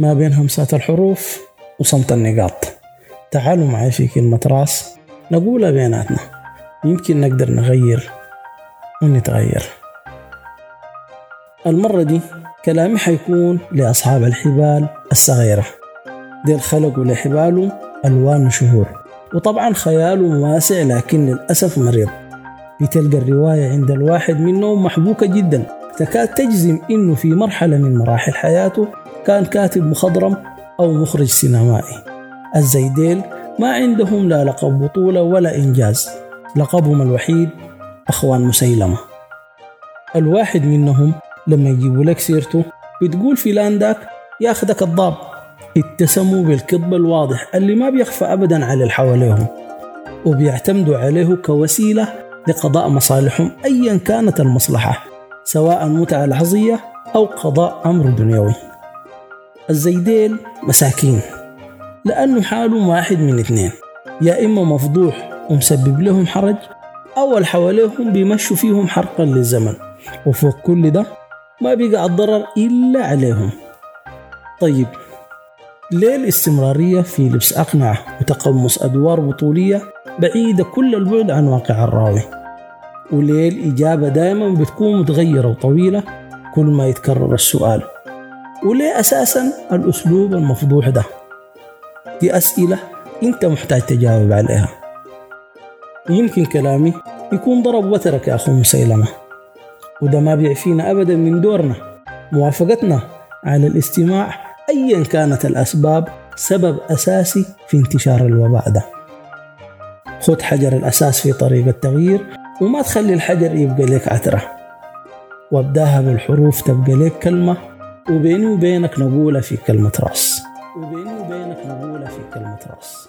ما بين همسات الحروف وصمت النقاط. تعالوا معي في كلمة راس نقولها بيناتنا. يمكن نقدر نغير ونتغير. المرة دي كلامي حيكون لأصحاب الحبال الصغيرة. ديل خلقوا لحبالهم ألوان شهور وطبعا خيالهم واسع لكن للأسف مريض. بتلقى الرواية عند الواحد منهم محبوكة جدا. تكاد تجزم إنه في مرحلة من مراحل حياته كان كاتب مخضرم أو مخرج سينمائي. الزيديل ما عندهم لا لقب بطولة ولا إنجاز. لقبهم الوحيد أخوان مسيلمة. الواحد منهم لما يجيبوا لك سيرته بتقول فلان داك ياخدك كذاب اتسموا بالكذب الواضح اللي ما بيخفى أبدا على اللي حواليهم. وبيعتمدوا عليه كوسيلة لقضاء مصالحهم أيا كانت المصلحة. سواء متعة لحظية أو قضاء أمر دنيوي. الزيدين مساكين لأنه حالهم واحد من اثنين. يا إما مفضوح ومسبب لهم حرج أو اللي حواليهم بيمشوا فيهم حرقا للزمن. وفوق كل ده ما بيقع الضرر إلا عليهم. طيب ليه الاستمرارية في لبس أقنعة وتقمص أدوار بطولية بعيدة كل البعد عن واقع الراوي؟ وليه الإجابة دائما بتكون متغيرة وطويلة كل ما يتكرر السؤال. وليه أساسا الأسلوب المفضوح ده؟ دي أسئلة أنت محتاج تجاوب عليها. يمكن كلامي يكون ضرب وترك يا أخو مسيلمة وده ما بيعفينا أبدا من دورنا موافقتنا على الاستماع أيا كانت الأسباب سبب أساسي في انتشار الوباء ده. خد حجر الأساس في طريق التغيير وما تخلي الحجر يبقى لك عترة. وابداها بالحروف تبقى لك كلمة وبيني وبينك نقولها في كلمة راس. وبيني وبينك نقولها في كلمة راس.